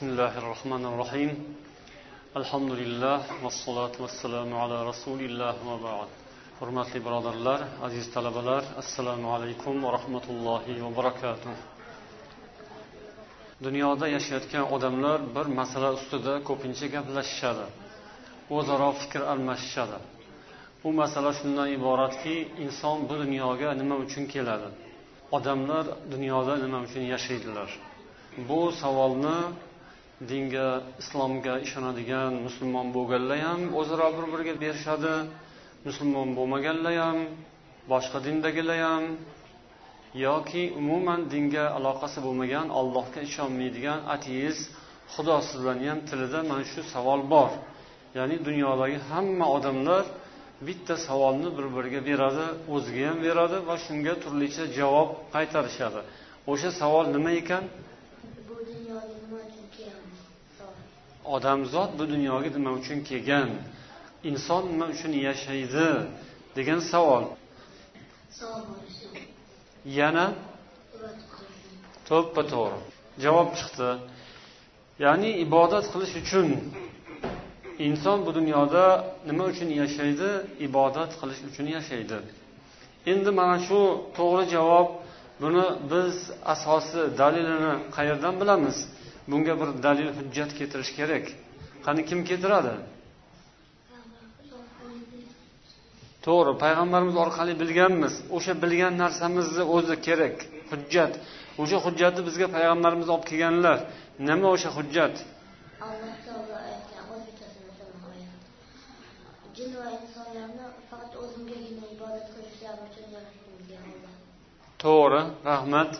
بسم الله الرحمن الرحيم الحمد لله والصلاة والسلام على رسول الله وبعد hurmatli birodarlar aziz talabalar assalomu alaykum va rahmatullohi va barakatuh dunyoda yashayotgan odamlar bir masala ustida ko'pincha gaplashishadi o'zaro fikr almashishadi bu masala shundan iboratki inson bu dunyoga nima uchun keladi odamlar dunyoda nima uchun yashaydilar bu savolni dinga islomga ishonadigan musulmon bo'lganlar ham o'zaro bir biriga berishadi. Musulmon bo'lmaganlar ham boshqa dindagilar ham yoki umuman dinga aloqasi bo'lmagan allohga ishonmaydigan ateist xudosizlarni ham tilida mana shu savol bor. Ya'ni dunyodagi hamma odamlar bitta savolni bir biriga beradi o'ziga ham beradi va shunga turlicha javob qaytarishadi. O'sha savol nima ekan bu dunyoga nima uchun kelamiz odamzod bu dunyoga nima uchun kelgan? Inson nima uchun yashaydi? degan savol. Yana to'ppa to'g'ri. Javob chiqdi. Ya'ni ibodat qilish uchun inson bu dunyoda nima uchun yashaydi? Ibodat qilish uchun yashaydi. Endi mana shu to'g'ri javob buni biz asosi dalilini qayerdan bilamiz bunga bir dalil hujjat keltirish kerak. Qani kim keltiradi? To'g'ri payg'ambarimiz orqali bilganmiz. O'sha bilgan narsamizni o'zi kerak. Hujjat. O'sha hujjatni bizga payg'ambarimiz olib kelganlar. Nima o'sha hujjat? Alloh taolo aytgan o'z jin va insonlarni faqat o'zimgagina ibodat qilishlari uchun yaratdim degan olloh to'g'ri rahmat.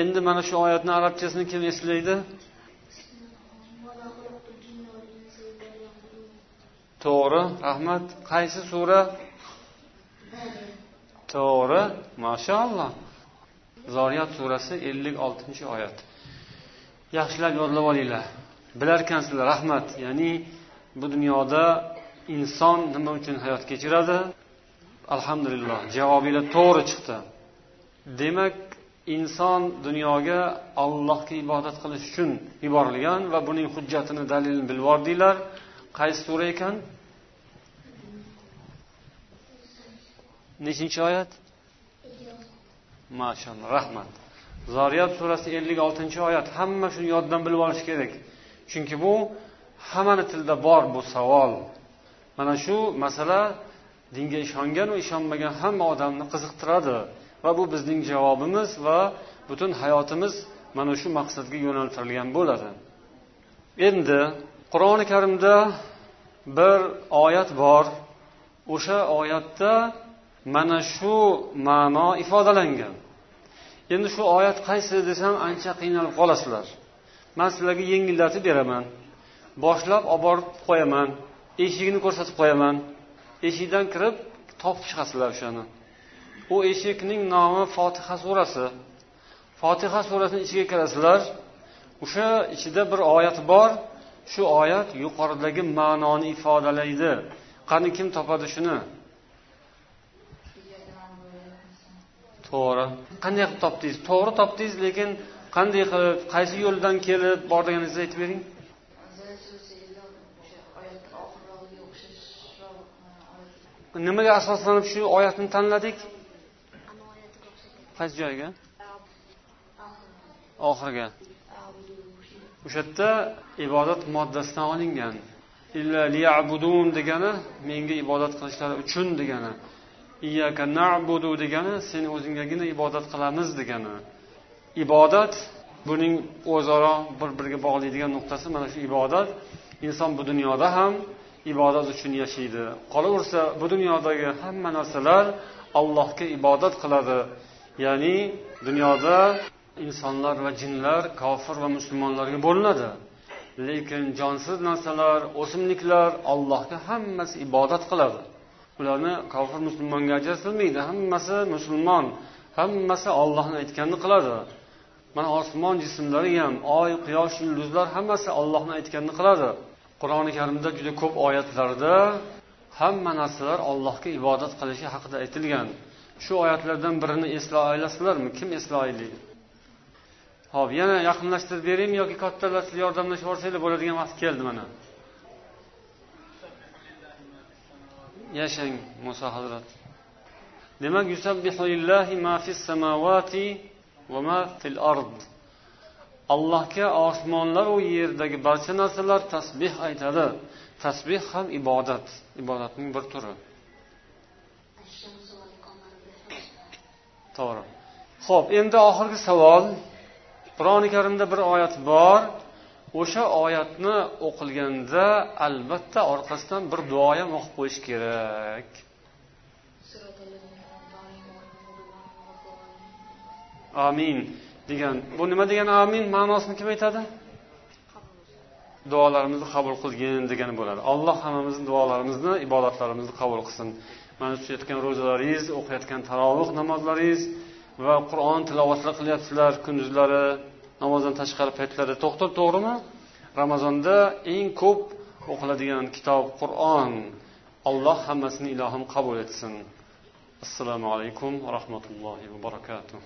Endi mana shu oyatni arabchasini kim eslaydi to'g'ri rahmat qaysi sura? To'g'ri mashaalloh zoriyat surasi ellik oltinchi oyat. Yaxshilab yodlab olinglar. Bilarkansizlar rahmat ya'ni bu dunyoda inson nima uchun hayot kechiradi? Alhamdulillah javobinglar to'g'ri chiqdi. Demak inson dunyoga allohga ibodat qilish uchun yuborilgan va buning hujjatini dalilini bilib oldinglar qaysi sura ekan? Nechinchi oyat? Mashaalloh rahmat. Zoriyat surasi ellik oltinchi oyat. Hamma shuni yoddan bilib olish kerak. Chunki bu hammani tilida bor bu savol. Mana shu masala dinga ishongan va ishonmagan hamma odamni qiziqtiradi. Va bu bizning javobimiz va butun hayotimiz mana shu maqsadga yo'naltirilgan bo'ladi. Endi qur'oni karimda bir oyat bor. O'sha oyatda mana shu ma'no ifodalangan. Endi shu oyat qaysi desam ancha qiynalib qolasizlar. Man sizlarga yengillatib beraman. Boshlab olib borib qo'yaman. Eshigini ko'rsatib qo'yaman. Eshikdan kirib topib chiqasizlar o'shani. U eshikning nomi fotiha surasi. Fotiha surasini ichiga kirasizlar. O'sha ichida bir oyat bor. Shu oyat yuqoridagi ma'noni ifodalaydi. Qani kim topadi shuni? To'g'ri. Qanday qilib topdingiz? To'g'ri topdingiz lekin qanday qilib qaysi yo'ldan kelib borganingizni aytib bering. Nimaga asoslanib shu oyatni tanladik? Qaysi joyiga oxiriga. O'sha yerda ibodat moddasidan olingan. Illa liyabudun degani menga ibodat qilishlari uchun degani. Iyyaka na'budu degani sen o'zingagina ibodat qilamiz degani. Ibodat buning o'zaro bir biriga bog'laydigan nuqtasi mana shu ibodat. Inson bu dunyoda ham ibodat uchun yashaydi. Qolaversa bu dunyodagi hamma narsalar allohga ibodat qiladi. Ya'ni dunyoda insonlar va jinlar kofir va musulmonlarga bo'linadi. Lekin jonsiz narsalar o'simliklar allohga hammasi ibodat qiladi. Ularni kofir musulmonga ajratilmaydi. Hammasi musulmon hammasi ollohni aytganini qiladi. Mana osmon jismlari ham oy quyosh yulduzlar hammasi ollohni aytganini qiladi. Qur'oni karimda juda ko'p oyatlarda hamma narsalar allohga ibodat qilishi haqida aytilgan. Shu oyatlardan birini eslay olasizlarmi? Kim eslay ho'p yana yaqinlashtirib beraymi yoki kattalar sizlar yordamlashib yuborsanglar bo'ladigan vaqt keldi mana. Yashang muso hazrat. Demak allohga osmonlaru yerdagi barcha narsalar tasbeh aytadi. Tasbeh ham ibodat ibodatning bir turi. To'g'ri. Ho'p endi oxirgi savol. Qur'oni karimda bir oyat bor. O'sha oyatni o'qilganda albatta orqasidan bir duo ham o'qib qo'yish kerak. Amin. Degan bu nima degani amin ma'nosini kim aytadi? Duolarimizni qabul qilgin degani bo'ladi. Alloh hammamizni duolarimizni ibodatlarimizni qabul qilsin. Mana tutayotgan ro'zalaringiz o'qiyotgan taroveh namozlaringiz va qur'on tilovatlar qilyapsizlar kunduzlari namozdan tashqari paytlarda. To'xtab to'g'rimi? Ramazonda eng ko'p o'qiladigan kitob qur'on. Alloh hammasini ilohim qabul etsin. Assalomu alaykum va rahmatullohi va barakatuh.